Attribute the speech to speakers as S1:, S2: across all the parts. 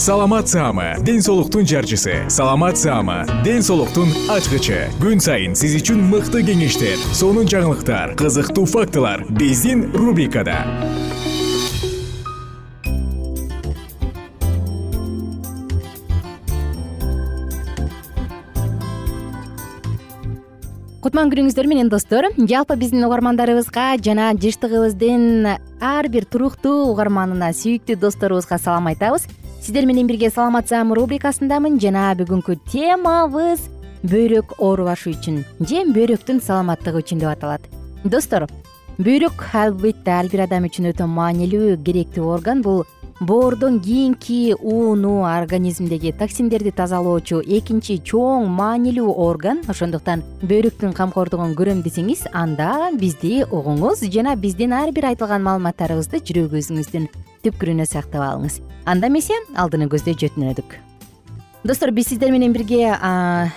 S1: саламат саама ден соолуктун жарчысы. Саламат саама ден соолуктун ачкычы. Күн сайын сиз үчүн мыкты кеңештер сонун жаңылыктар кызыктуу фактылар биздин рубрикада.
S2: Кутман күнүңүздөр менен достор жалпы биздин угармандарыбызга жана жыштыгыбыздын ар бир туруктуу угарманына сүйүктүү досторубузга салам айтабыз сиздер менен бирге саламат саама рубрикасындамын. Жана бүгүнкү темабыз бөйрөк оорубашы үчүн же бөйрөктүн саламаттыгы үчүн деп аталат. Достор бөйрөк албетте ар бир адам үчүн өтө маанилүү керектүү орган. Бул боордон кийинки ууну организмдеги токсиндерди тазалоочу экинчи чоң маанилүү орган. Ошондуктан бөйрөктүн камкордугун көрөм десеңиз анда бизди угуңуз жана биздин ар бир айтылган маалыматтарыбызды жүрөгүңүздүн түпкүрүнө сактап алыңыз. Анда эмесе алдыны көздөй жөтүнөдүк достор биз сиздер менен бирге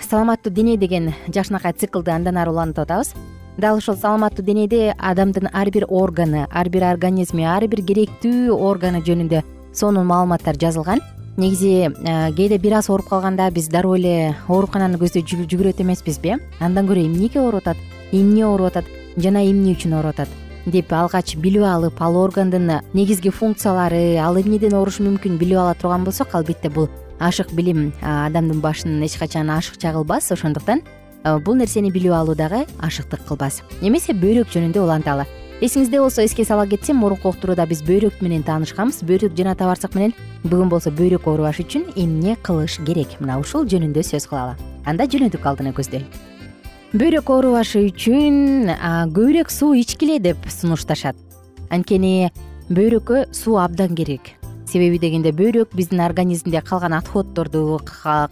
S2: саламаттуу дене деген жакшынакай циклды андан ары улантып атабыз. Дал ушул саламаттуу денеде адамдын ар бир органы ар бир организми ар бир керектүү органы жөнүндө сонун маалыматтар жазылган. Негизи кээде бир аз ооруп калганда биз дароо эле оорукананы көздөй жүгүрөт эмеспизби э? Андан көрө эмнеге ооруп атат? Эмне ооруп атат? Жана эмне үчүн ооруп атат? Деп алгач билип алып ал органдын негизги функциялары ал эмнеден оорушу мүмкүн билип ала турган болсок албетте бул ашык билим адамдын башын эч качан ашыкча кылбас ошондуктан бул нерсени билип алуу дагы ашыктык кылбас. Эмесе бөйрөк жөнүндө уланталы эсиңизде болсо эске сала кетсем мурунку уктурууда биз бөйрөк менен таанышканбыз. Бөйрөк жана табарсак менен бүгүн болсо бөйрөк оорубашы үчүн эмне кылыш керек? Мына ушул жөнүндө сөз кылалы. Анда жөнөдүк алдыны көздөй. Бөйрөк оорубашы үчүн көбүрөөк суу ичкиле деп сунушташат. Анткени бөйрөккө суу абдан керек. Себеби дегенде бөйрөк биздин организмде калган отходдорду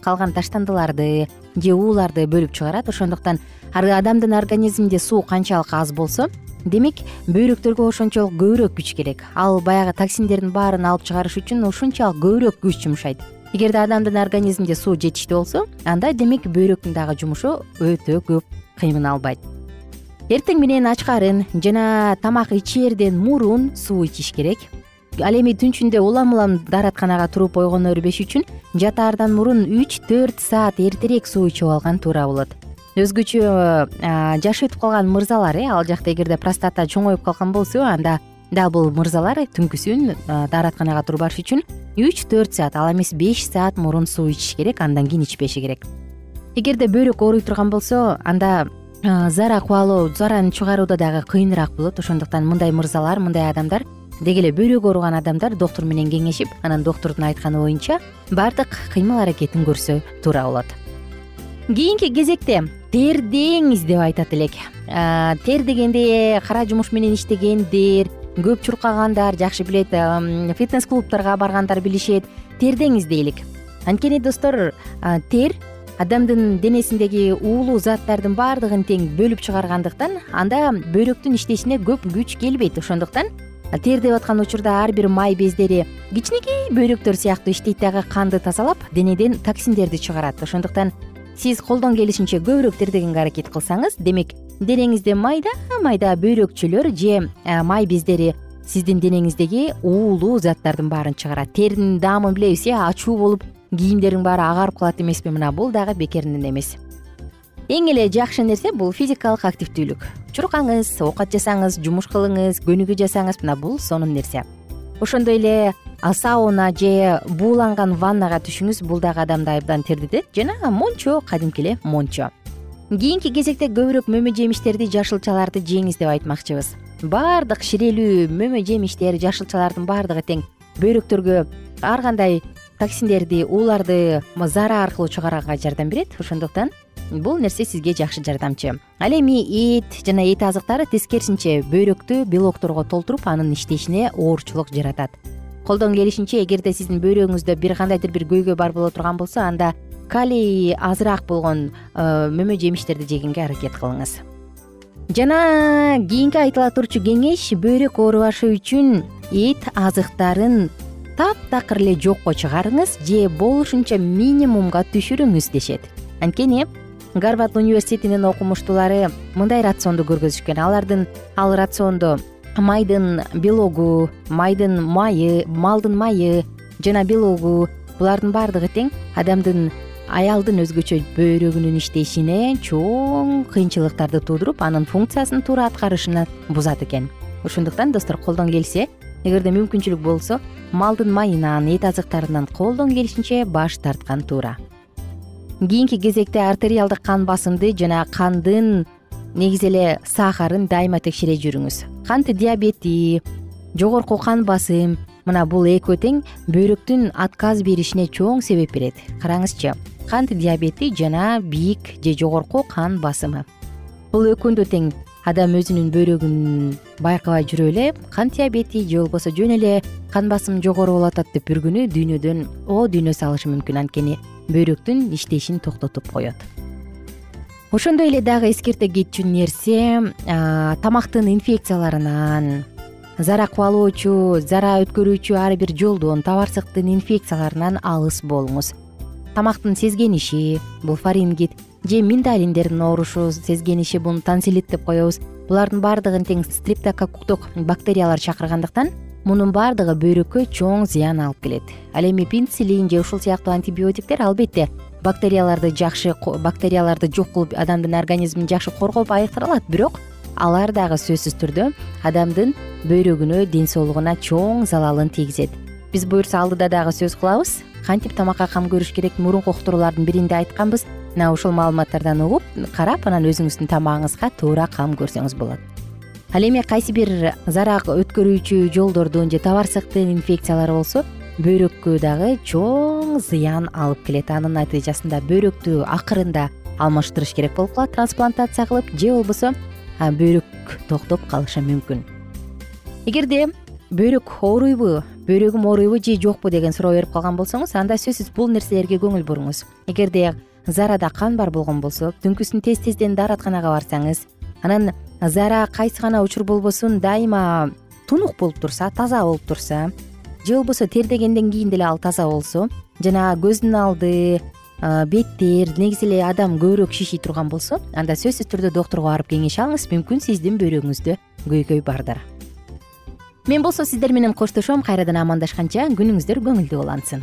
S2: калган таштандыларды же ууларды бөлүп чыгарат. Ошондуктан адамдын организминде суу канчалык аз болсо демек бөйрөктөргө ошончолук көбүрөөк күч керек. Ал баягы токсиндердин баарын алып чыгарыш үчүн ушунчалык көбүрөөк күч жумшайт. Эгерде адамдын организминде суу жетиштүү болсо анда демек бөйрөктүн дагы жумушу өтө көп кыймылбайт эртең менен ач карын жана тамак ичээрден мурун суу ичиш керек. Ал эми түнчүндө улам улам дааратканага туруп ойгоно бербеш үчүн жатаардан мурун үч төрт саат эртерээк суу ичип алган туура болот өзгөчө жашы өтүп калган мырзалар э ал жакта эгерде простата чоңоюп калган болсо анда дал бул мырзалар түнкүсүн дааратканага туруп барыш үчүн үч төрт саат ал эмес беш саат мурун суу ичиш керек андан кийин ичпеши керек. Эгерде бөйрөк ооруй турган болсо анда зара кубалоо зараны чыгарууда дагы кыйыныраак болот. Ошондуктан мындай мырзалар мындай адамдар деги эле бөйрөгү ооруган адамдар доктур менен кеңешип анан доктурдун айтканы боюнча баардык кыймыл аракетин көрсө туура болот. Кийинки кезекте тердеңиз деп айтат элек тер дегенде кара жумуш менен иштегендер көп чуркагандар жакшы билет фитнес клубдарга баргандар билишет. Тердеңиз дейлик анткени достор тер адамдын денесиндеги уулуу заттардын баардыгын тең бөлүп чыгаргандыктан анда бөйрөктүн иштешине көп күч келбейт. Ошондуктан тердеп аткан учурда ар бир май бездери кичинекей бөйрөктөр сыяктуу иштейт дагы канды тазалап денеден токсиндерди чыгарат. Ошондуктан сиз колдон келишинче көбүрөөк тердегенге аракет кылсаңыз демек денеңизде майда майда бөйрөкчөлөр же май бездери сиздин денеңиздеги уулуу заттардын баарын чыгарат теринин даамын билебиз э ачуу болуп кийимдердин баары агарып калат эмеспи мына бул дагы бекеринен эмес. Эң эле жакшы нерсе бул физикалык активдүүлүк. Чуркаңыз оокат жасаңыз жумуш кылыңыз көнүгүү жасаңыз мына бул сонун нерсе ошондой эле сауна же бууланган ваннага түшүңүз бул дагы адамды абдан тердетет. Жана мончо кадимки эле мончо. Кийинки кезекте көбүрөөк мөмө жемиштерди жашылчаларды жеңиз деп айтмакчыбыз. Баардык ширелүү мөмө жемиштер жашылчалардын баардыгы тең. Бөйрөктөргө ар кандай токсиндерди ууларды заара аркылуу чыгарганга жардам берет. Ошондуктан бул нерсе сизге жакшы жардамчы. Ал эми эт жана эт азыктары тескерисинче бөйрөктү белокторго толтуруп анын иштешине оорчулук жаратат. Колдон келишинче эгерде сиздин бөйрөгүңүздө бир кандайдыр бир көйгөй бар боло турган болсо анда калий азыраак болгон э, мөмө жемиштерди жегенге аракет кылыңыз. Жана кийинки айтыла турчу кеңеш бөйрөк оорубашы үчүн эт азыктарын таптакыр эле жокко чыгарыңыз же болушунча минимумга түшүрүңүз дешет. Анткени гарвард университетинин окумуштуулары мындай рационду көргөзүшкөн. Алардын ал рациондо майдын белогу майдын майы малдын майы жана белогу булардын баардыгы тең адамдын аялдын өзгөчө бөйрөгүнүн иштешине чоң кыйынчылыктарды туудуруп анын функциясын туура аткарышына бузат экен. Ошондуктан достор колдон келсе эгерде мүмкүнчүлүк болсо малдын майынан эт азыктарынан колдон келишинче баш тарткан туура. Кийинки кезекте артериалдык кан басымды жана кандын негизи эле сахарын дайыма текшере жүрүңүз. Кант диабети жогорку кан басым мына бул экөө тең бөйрөктүн отказ беришине чоң себеп берет. Караңызчы кант диабети жана бийик же жогорку кан басымы. Бул экөөндө тең адам өзүнүн бөйрөгүн байкабай жүрүп эле кант диабети же болбосо жөн эле кан басым жогору болуп атат деп бир күнү дүйнөдөн о дүйнө салышы мүмкүн. Анткени бөйрөктүн иштешин токтотуп коет. Ошондой эле дагы эскерте кетчү нерсе тамактын инфекцияларынан заара кубалоочу заара өткөрүүчү ар бир жолдон табарсыктын инфекцияларынан алыс болуңуз. Тамактын сезгениши бул фарингит же миндалиндердин оорушу сезгениши буну тансилит деп коебуз. Булардын баардыгын тең стриптококуктук бактериялар чакыргандыктан мунун баардыгы бөйрөккө чоң зыян алып келет. Ал эми пенцилин же ушул сыяктуу антибиотиктер албетте бактерияларды жакшы бактерияларды жок кылып адамдын организмин жакшы коргоп айыктыра алат бирок алар дагы сөзсүз түрдө адамдын бөйрөгүнө ден соолугуна чоң залалын тийгизет. Биз буюрса алдыда дагы сөз кылабыз. Кантип тамакка кам көрүш керек? Мурунку уктуруулардын биринде айтканбыз мына ушул маалыматтардан угуп карап анан өзүңүздүн тамагыңызга туура кам көрсөңүз болот. Ал эми кайсы бир заара өткөрүүчү жолдордун же табарсыктын инфекциялары болсо бөйрөккө дагы чоң зыян алып келет. Анын натыйжасында бөйрөктү акырында алмаштырыш керек болуп калат трансплантация кылып же болбосо бөйрөк токтоп калышы мүмкүн. Эгерде бөйрөк ооруйбу бөйрөгүм ооруйбу же жокпу деген суроо берип калган болсоңуз анда сөзсүз бул нерселерге көңүл буруңуз. Эгерде заарада кан бар болгон болсо түнкүсүн тез тезден дааратканага барсаңыз анан заара кайсы гана учур болбосун дайыма тунук болуп турса таза болуп турса же болбосо тердегенден кийин деле ал таза болсо жана көздүн алды беттер негизи эле адам көбүрөөк шиший турган болсо анда сөзсүз түрдө доктурга барып кеңеш алыңыз мүмкүн сиздин бөйрөгүңүздө көйгөй бардыр. Мен болсо сиздер менен коштошом кайрадан амандашканча күнүңүздөр көңүлдүү улансын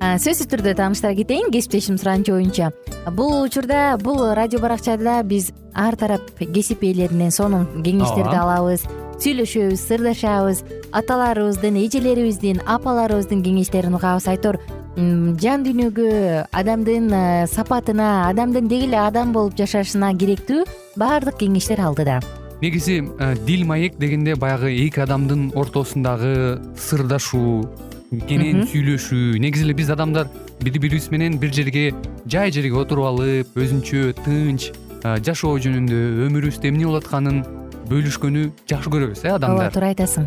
S2: сөзсүз түрдө тааныштыра кетейин. Кесиптешимдин суранычы боюнча бул учурда бул радио баракчада биз ар тарап кесип ээлеринен сонун кеңештерди алабыз сүйлөшөбүз сырдашабыз. Аталарыбыздын эжелерибиздин апаларыбыздын кеңештерин угабыз айтор жан дүйнөгө адамдын э, сапатына адамдын деги эле адам болуп жашашына керектүү баардык кеңештер алдыда.
S3: Негизи э, дил маек дегенде баягы эки адамдын ортосундагы сырдашуу кенен сүйлөшүү негизи эле биз адамдар бири бирибиз менен бир жерге жай жерге отуруп алып өзүнчө тынч жашоо жөнүндө өмүрүбүздө эмне болуп атканын бөлүшкөнү жакшы көрөбүз э адамдар.
S2: Ооба туура айтасың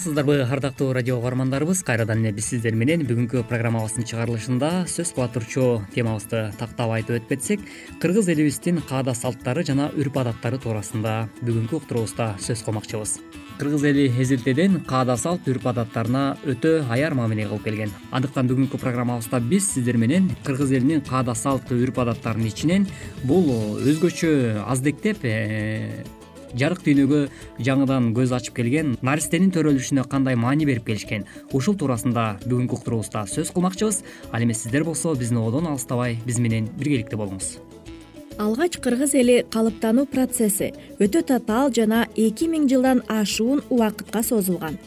S4: амансыздарбы ардактуу радио угармандарыбыз. Кайрадан эле биз сиздер менен бүгүнкү программабыздын чыгарылышында сөз кыла турчу темабызды тактап айтып өтүп кыргыз элибиздин каада салттары жана үрп адаттары туурасында бүгүнкү уктуруубузда сөз кылмакчыбыз. Кыргыз эли эзелтеден каада салт үрп адаттарына өтө аяр мамиле кылып келген. Андыктан бүгүнкү программабызда биз сиздер менен кыргыз элинин каада салт үрп адаттарынын ичинен бул өзгөчө аздектеп э, жарык дүйнөгө жаңыдан көз ачып келген наристенин төрөлүшүнө кандай маани берип келишкен ушул туурасында бүгүнкү уктуруубузда сөз кылмакчыбыз. Ал эми сиздер болсо биздин одон алыстабай биз менен биргеликте болуңуз.
S5: Алгач кыргыз эли калыптануу процесси өтө татаал жана эки миң жылдан ашуун убакытка созулган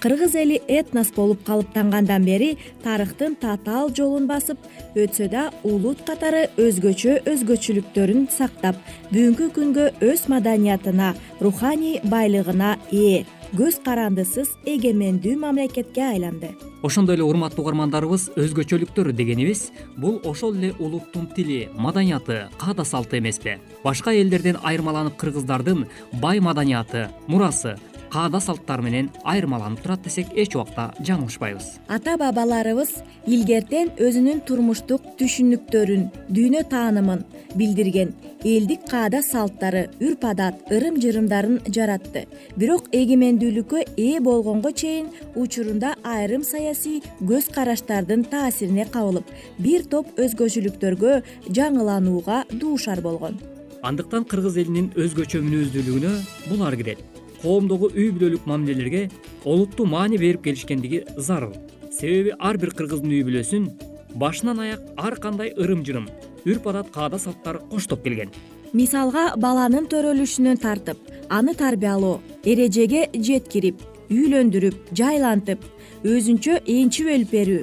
S5: кыргыз эли этнос болуп калыптангандан бери тарыхтын татаал жолун басып өтсө да улут катары өзгөчө өзгөчөлүктөрүн сактап бүгүнкү күнгө өз маданиятына руханий байлыгына ээ көз карандысыз эгемендүү мамлекетке айланды.
S4: Ошондой эле урматтуу угармандарыбыз өзгөчөлүктөр дегенибиз бул ошол эле улуттун тили маданияты каада салты эмеспи башка элдерден айырмаланып кыргыздардын бай маданияты мурасы каада салттары менен айырмаланып турат десек эч убакта жаңылышпайбыз
S5: ата бабаларыбыз илгертен өзүнүн турмуштук түшүнүктөрүн дүйнө таанымын билдирген элдик каада салттары үрп адат ырым жырымдарын жаратты. Бирок эгемендүүлүккө ээ болгонго чейин учурунда айрым саясий көз караштардын таасирине кабылып бир топ өзгөчөлүктөргө жаңыланууга дуушар болгон.
S4: Андыктан кыргыз элинин өзгөчө мүнөздүүлүгүнө булар кирет коомдогу үй бүлөлүк мамилелерге олуттуу маани берип келишкендиги зарыл. Себеби ар бир кыргыздын үй бүлөсүн башынан аяк ар кандай ырым жырым үрп адат каада салттар коштоп келген.
S5: Мисалга баланын төрөлүшүнөн тартып аны тарбиялоо эрежеге жеткирип үйлөндүрүп жайлантып өзүнчө энчип өлүп берүү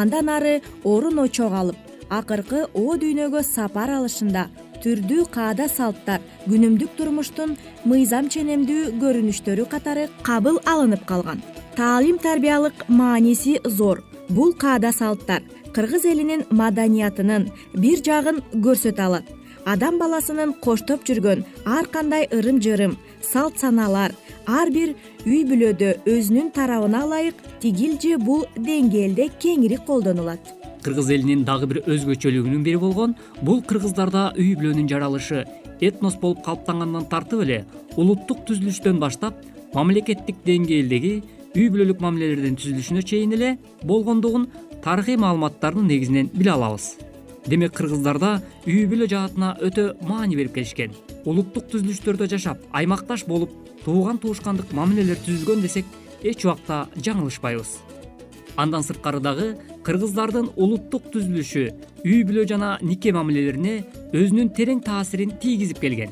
S5: андан ары орун очок алып акыркы о дүйнөгө сапар алышында түрдүү каада салттар күнүмдүк турмуштун мыйзам ченемдүү көрүнүштөрү катары кабыл алынып калган. Таалим тарбиялык мааниси зор. Бул каада салттар кыргыз элинин маданиятынын бир жагын көрсөтө алат. Адам баласынын коштоп жүргөн ар кандай ырым жырым салт санаалар ар бир үй бүлөдө өзүнүн тарабына ылайык тигил же бул деңгээлде кеңири колдонулат
S4: кыргыз элинин дагы бир өзгөчөлүгүнүн бири болгон бул кыргыздарда үй бүлөнүн жаралышы этнос болуп калыптангандан тартып эле улуттук түзүлүштөн баштап мамлекеттик деңгээлдеги үй бүлөлүк мамилелердин түзүлүшүнө чейин эле болгондугун тарыхый маалыматтардын негизинен биле алабыз. Демек кыргыздарда үй бүлө жаатына өтө маани берип келишкен улуттук түзүлүштөрдө жашап аймакташ болуп тууган туушкандык мамилелер түзүлгөн десек эч убакта жаңылышпайбыз андан сырткары дагы кыргыздардын улуттук түзүлүшү үй бүлө жана нике мамилелерине өзүнүн терең таасирин тийгизип келген.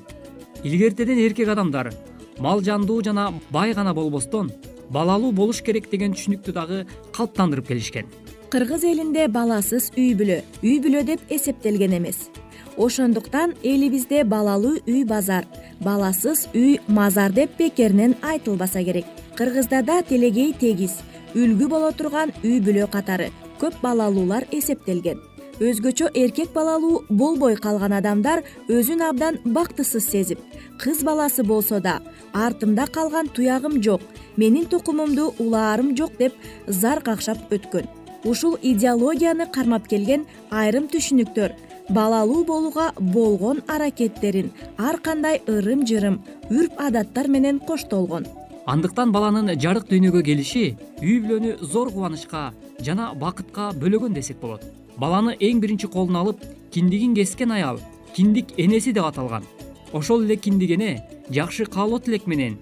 S4: Илгертеден эркек адамдар мал жандуу жана бай гана болбостон балалуу болуш керек деген түшүнүктү дагы калыптандырып келишкен.
S5: Кыргыз элинде баласыз үй бүлө үй бүлө деп эсептелген эмес. Ошондуктан элибизде балалуу үй базар баласыз үй мазар деп бекеринен айтылбаса керек. Кыргыздарда телегей тегиз үлгү боло турган үй бүлө катары көп балалуулар эсептелген. Өзгөчө эркек балалуу болбой калган адамдар өзүн абдан бактысыз сезип кыз баласы болсо да артымда калган туягым жок менин тукумумду улаарым жок деп зар какшап өткөн. Ушул идеологияны кармап келген айрым түшүнүктөр балалуу болууга болгон аракеттерин ар кандай ырым жырым үрп адаттар менен коштолгон
S4: андыктан баланын жарык дүйнөгө келиши үй бүлөнү зор кубанычка жана бакытка бөлөгөн десек болот. Баланы эң биринчи колуна алып киндигин кескен аял киндик энеси деп аталган. Ошол эле киндик эне жакшы каалоо тилек менен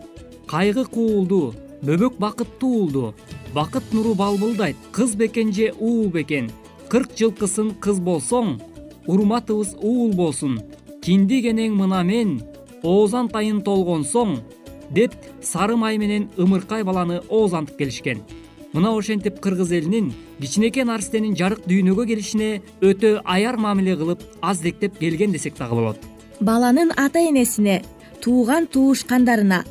S4: кайгы куулду бөбөк бакыттуу уулду бакыт нуру балбылдайт кыз бекен же уул бекен кырк жылкысын кыз болсоң урматыбыз уул болсун. Киндик энең мына мен оозан тайын толгонсоң деп сары май менен ымыркай баланы оозантып келишкен. Мына ошентип кыргыз элинин кичинекей наристенин жарык дүйнөгө келишине өтө аяр мамиле кылып аздектеп келген десек дагы болот.
S5: Баланын ата энесине тууган туушкандарына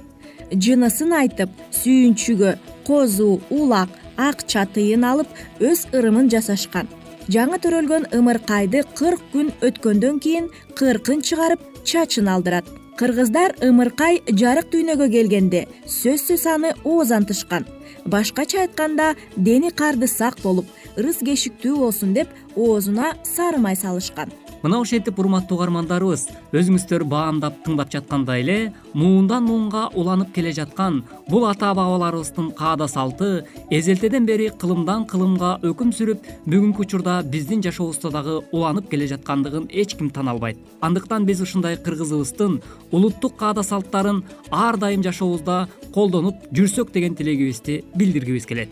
S5: жынысын айтып сүйүнчүгө козу улак акча тыйын алып өз ырымын жасашкан. Жаңы төрөлгөн ымыркайды кырк күн өткөндөн кийин кыркын чыгарып чачын алдырат кыргыздар ымыркай жарык дүйнөгө келгенде сөзсүз аны оозантышкан башкача айтканда дени карды сак болуп ырыс кешиктүү болсун деп оозуна сары май салышкан
S4: мына ошентип урматтуу угармандарыбыз өзүңүздөр баамдап тыңдап жаткандай эле муундан муунга уланып келе жаткан бул ата бабаларыбыздын каада салты эзелтеден бери кылымдан кылымга өкүм сүрүп бүгүнкү учурда биздин жашообузда дагы уланып келе жаткандыгын эч ким тана албайт андыктан биз ушундай кыргызыбыздын улуттук каада салттарын ар дайым жашообузда колдонуп жүрсөк деген тилегибизди билдиргибиз келет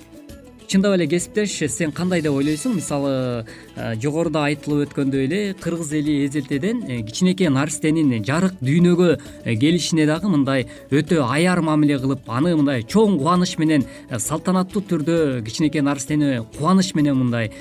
S4: чындап эле кесиптеш сен кандай деп ойлойсуң? Мисалы э, жогоруда айтылып өткөндөй эле кыргыз эли эзелтеден э, кичинекей наристенин жарык дүйнөгө э, келишине дагы мындай өтө аяр мамиле кылып аны мындай чоң кубаныч менен салтанаттуу түрдө кичинекей наристени кубаныч менен мындай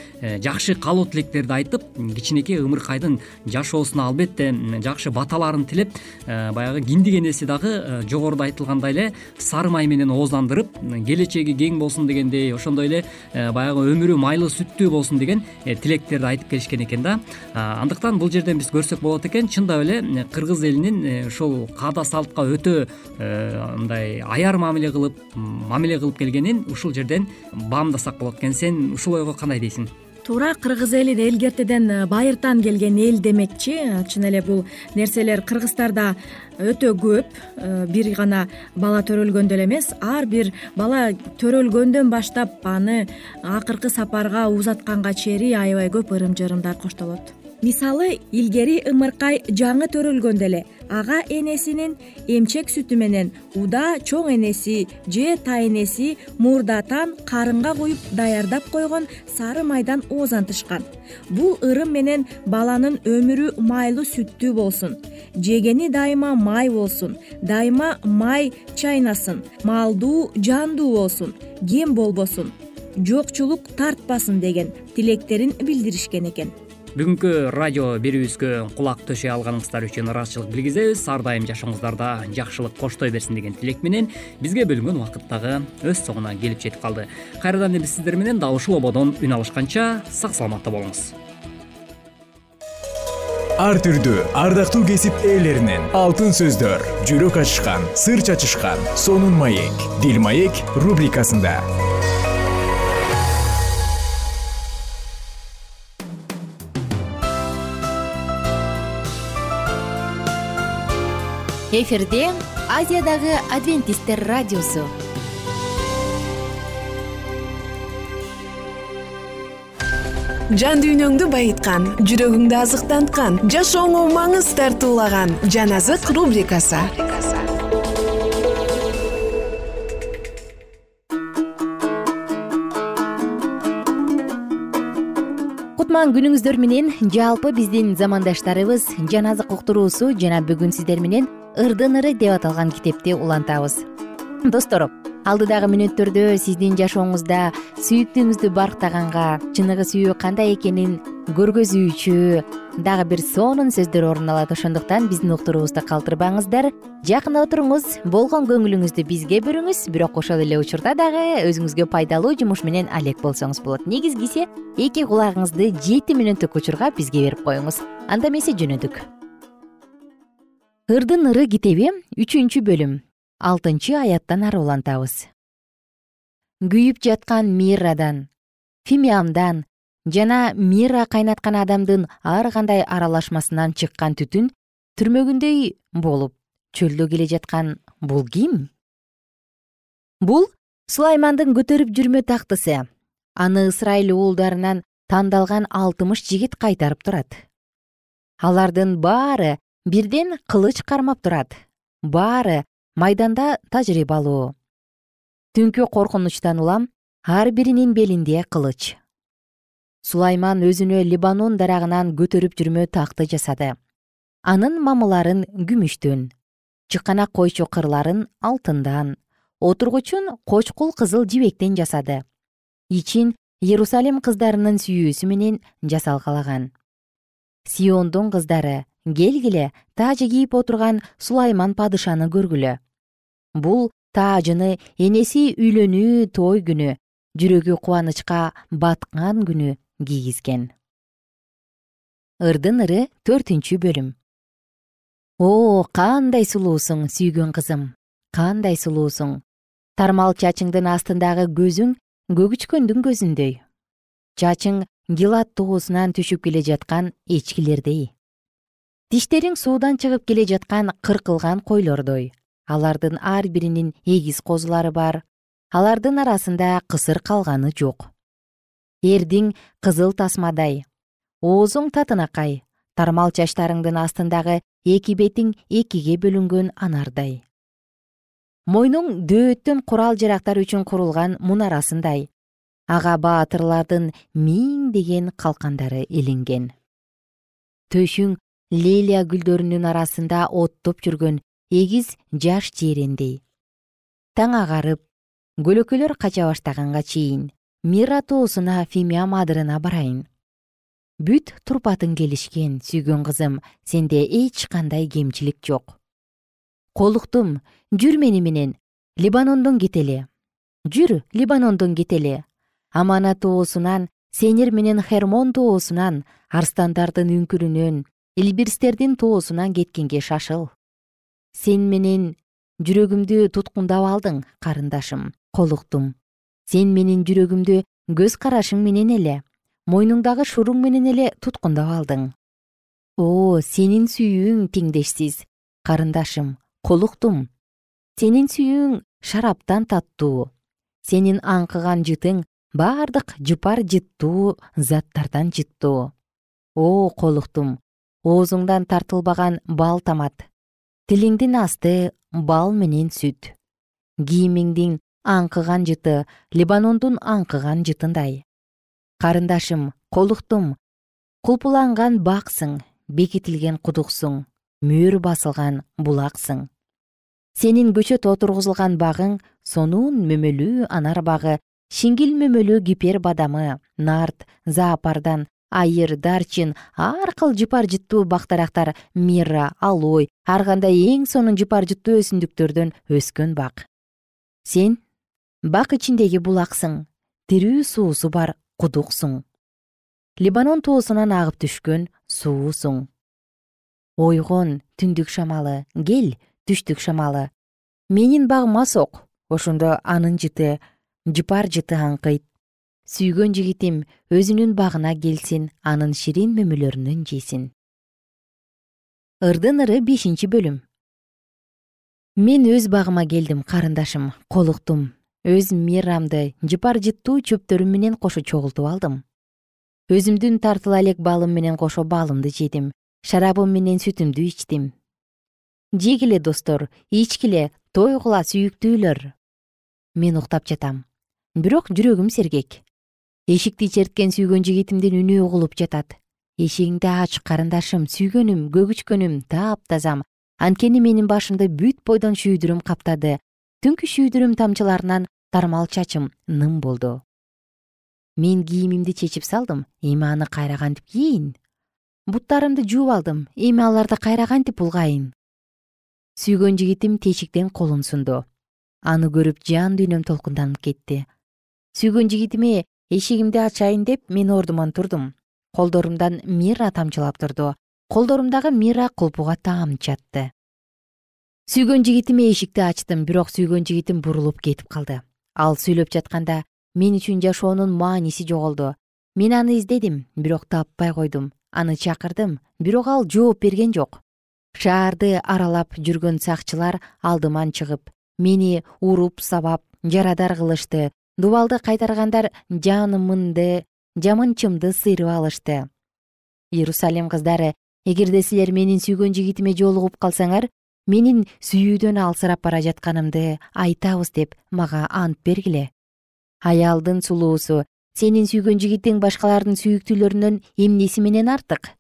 S4: жакшы каалоо тилектерди айтып кичинекей ымыркайдын жашоосуна албетте жакшы баталарын тилеп баягы киндик энеси дагы жогоруда айтылгандай эле сары май менен оозандырып келечеги кең болсун дегендей ошондой эле Э, баягы өмүрү майлуу сүттүү болсун деген э, тилектерди айтып келишкен экен да. Андыктан бул жерден биз көрсөк болот экен. Чындап эле э, кыргыз элинин ушул каада салтка өтө мындай аяр мамиле кылып мамиле кылып келгенин ушул жерден баамдасак болот экен. Сен ушул ойго кандай дейсиң
S5: туура кыргыз эли элгертеден э, байыртан келген эл демекчи. Чын эле бул нерселер кыргыздарда өтө көп. Э, бир гана бала төрөлгөндө эле эмес ар бир бала төрөлгөндөн баштап аны акыркы сапарга узатканга чейин аябай көп ырым жырымдар коштолот мисалы илгери ымыркай жаңы төрөлгөндө эле. Ага энесинин эмчек сүтү менен уда чоң энеси же тайэнеси мурдатан карынга куюп даярдап койгон сары майдан оозантышкан бул ырым менен баланын өмүрү майлуу сүттүү болсун. Жегени дайыма май болсун. Дайыма май чайнасын. Малдуу жандуу болсун. Кем болбосун. Жокчулук тартпасын деген тилектерин билдиришкен экен
S4: бүгүнкү радио берүүбүзгө кулак төшөй алганыңыздар үчүн ыраазычылык билгизебиз. Ар дайым жашооңуздарда жакшылык коштой берсин деген тилек менен бизге бөлүнгөн убакыт дагы өз соңуна келип жетип калды. Кайрадан эле биз сиздер менен дал ушул ободон үн алышканча сак саламатта болуңуз.
S1: Ар түрдүү ардактуу кесип ээлеринен алтын сөздөр жүрөк ачышкан сыр чачышкан сонун маек дил маек рубрикасында
S2: эфирде азиядагы адвентисттер радиосу.
S6: Жан дүйнөңдү байыткан жүрөгүңдү азыктанткан жашооңо маңыз тартуулаган жан азык рубрикасы.
S2: Кутман күнүңүздөр менен жалпы биздин замандаштарыбыз жан азык уктуруусу жана бүгүн сиздер менен ырдын ыры деп аталган китепти улантабыз. Достор алдыдагы мүнөттөрдө сиздин жашооңузда сүйүктүүңүздү барктаганга чыныгы сүйүү кандай экенин көргөзүүчү дагы бир сонун сөздөр орун алат. Ошондуктан биздин уктуруубузду калтырбаңыздар. Жакында отуруңуз болгон көңүлүңүздү бизге бөлүңүз бирок ошол эле учурда дагы өзүңүзгө пайдалуу жумуш менен алек болсоңуз болот. Негизгиси эки кулагыңызды жети мүнөттүк учурга бизге берип коюңуз. Анда эмесе жөнөдүк ырдын ыры китеби үчүнчү бөлүм. Алтынчы аяттан ары улантабыз күйүп жаткан миррадан фимиамдан жана мира кайнаткан адамдын ар кандай аралашмасынан чыккан түтүн түрмөгүндөй болуп чөлдө келе жаткан бул ким? Бул сулаймандын көтөрүп жүрмө тактысы. Аны ысрайыл уулдарынан тандалган алтымыш жигит кайтарып турат. Алардын баары бирден кылыч кармап турат. Баары майданда тажрыйбалуу түнкү коркунучтан улам ар биринин белинде кылыч. Сулайман өзүнө либанон дарагынан көтөрүп жүрмө такты жасады. Анын мамыларын күмүштөн чыканак койчу кырларын алтындан отургучун кочкул кызыл жибектен жасады. Ичин иерусалим кыздарынын сүйүүсү менен жасалгалаган. Сиондун кыздары келгиле тажы кийип отурган сулайман падышаны көргүлө. Бул таажыны энеси үйлөнүү той күнү жүрөгү кубанычка баткан күнү кийгизген. Ырдын ыры төртүнчү бөлүм. О кандай сулуусуң сүйгөн кызым кандай сулуусуң. Тармал чачыңдын астындагы көзүң көгүчкөндүн көзүндөй чачың гилат тоосунан түшүп келе жаткан эчкилердей тиштериң суудан чыгып келе жаткан кыркылган койлордой. Алардын ар биринин эгиз козулары бар. Алардын арасында кысыр калганы жок. Эрдиң кызыл тасмадай. Оозуң татынакай. Тармал чачтарыңдын астындагы эки бетиң экиге бөлүнгөн анардай. Мойнуң дөөттөн курал жарактар үчүн курулган мунарасындай ага баатырлардын миңдеген калкандары илинген. Төшүң лелия гүлдөрүнүн арасында оттоп жүргөн эгиз жаш жээрендей таң агарып көлөкөлөр кача баштаганга чейин мира тоосуна фимиам адырына барайын. Бүт турпатың келишкен сүйгөн кызым сенде эч кандай кемчилик жок. Колуктум жүр мени менен либанондон кетели жүр либанондон кетели амана тоосунан сенир менен хермон тоосунан арстандардын үңкүрүнөн илбирстердин тоосунан кеткенге шашыл. Сен менен жүрөгүмдү туткундап алдың карындашым колуктум. Сен менин жүрөгүмдү көз карашың менен эле мойнуңдагы шуруң менен эле туткундап алдың. О сенин сүйүүң теңдешсиз карындашым колуктум. Сенин сүйүүң шараптан таттуу. Сенин аңкыган жытың бардык жыпар жыттуу заттардан жыттуу. О колуктум оозуңдан тартылбаган бал тамат. Тилиңдин асты бал менен сүт. Кийимиңдин аңкыган жыты либанондун аңкыган жытындай. Карындашым колуктум кулпуланган баксың бекитилген кудуксуң мөөр басылган булаксың. Сенин көчөт отургузулган багың сонун мөмөлүү анар багы шиңгил мөмөлүү кипер бадамы нарт заапардан айыр дарчин ар кыл жыпар жыттуу бактарактар мира алой ар кандай эң сонун жыпар жыттуу өсүмдүктөрдөн өскөн бак. Сен бак ичиндеги булаксың тирүү суусу бар кудуксуң. Либанон тоосунан агып түшкөн суусуң. Ойгон түндүк шамалы кел түштүк шамалы. Менин багыма сок ошондо анын жыты жыпар жыты аңкыйт сүйгөн жигитим өзүнүн багына келсин анын ширин мөмөлөрүнөн жесин. Ырдын ыры бешинчи бөлүм. Мен өз багыма келдим карындашым колуктум. Өз мирамды жыпар жыттуу чөптөрүм менен кошо чогултуп алдым. Өзүмдүн тартыла элек балым менен кошо балымды жедим шарабым менен сүтүмдү ичтим. Жегиле достор ичкиле тойгула сүйүктүүлөр. Мен уктап жатам. Бирок жүрөгүм сергек эшикти черткен сүйгөн жигитимдин үнү угулуп жатат. Эшигиңди ач карындашым сүйгөнүм көгүчкөнүм таптазам анткени менин башымды бүт бойдон шүйдүрүм каптады. Түнкү шүйдүрүм тамчыларынан тармал чачым ным болду. Мен кийимимди чечип салдым эми аны кайра кантип кийин. Буттарымды жууп алдым эми аларды кайра кантип булгайын сүйгөн жигитим тешиктен колун сунду. Аны көрүп жан дүйнөм толкунданып кетти. Сүйгөн жигитиме эшигимди ачайын деп мен ордуман турдум. Колдорумдан мира тамчылап турду. Колдорумдагы мира кулпуга таам чатты. Сүйгөн жигитиме эшикти ачтым бирок сүйгөн жигитим бурулуп кетип калды. Ал сүйлөп жатканда мен үчүн жашоонун мааниси жоголду. Мен аны издедим бирок таппай койдум. Аны чакырдым бирок ал жооп берген жок. Шаарды аралап жүргөн сакчылар алдыман чыгып мени уруп сабап жарадар кылышты дубалды кайтаргандар жанымынды жамынчымды сыйрып алышты. Иерусалим кыздары эгерде силер менин сүйгөн жигитиме жолугуп калсаңар менин сүйүүдөн алсырап бара жатканымды айтабыз деп мага ант бергиле. Аялдын сулуусу сенин сүйгөн жигитиң башкалардын сүйүктүүлөрүнөн эмнеси менен артык?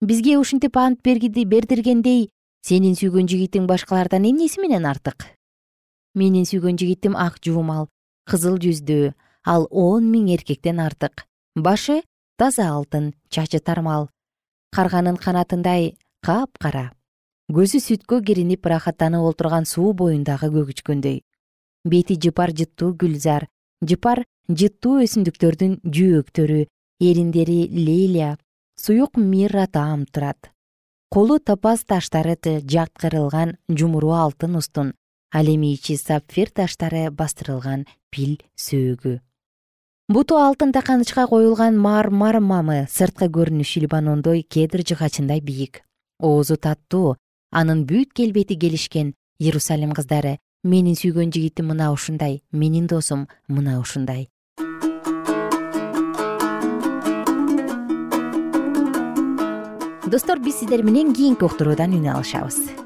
S2: Бизге ушинтип ант бердиргендей сенин сүйгөн жигитиң башкалардан эмнеси менен артык? Менин сүйгөн жигитим ак жуумал кызыл жүздүү ал он миң эркектен артык. Башы таза алтын чачы тармал. Карганын канатындай капкара. Көзү сүткө киринип ырахаттанып олтурган суу боюндагы көгүчкөндөй бети жыпар жыттуу гүлзар жыпар жыттуу өсүмдүктөрдүн жөөктөрү эриндери лелия суюк мира таам турат. Колу топаз таштары жаткырылган жумуру алтын устун ал эми ичи сапфир таштары бастырылган пил сөөгү. Буту алтын таканычка коюлган мармар мамы сырткы көрүнүшү либанондой кедр жыгачындай бийик. Оозу таттуу анын бүт келбети келишкен иерусалим кыздары менин сүйгөн жигитим мына ушундай менин досум мына ушундай достор биз сиздер менен кийинки уктуруудан үн алышабыз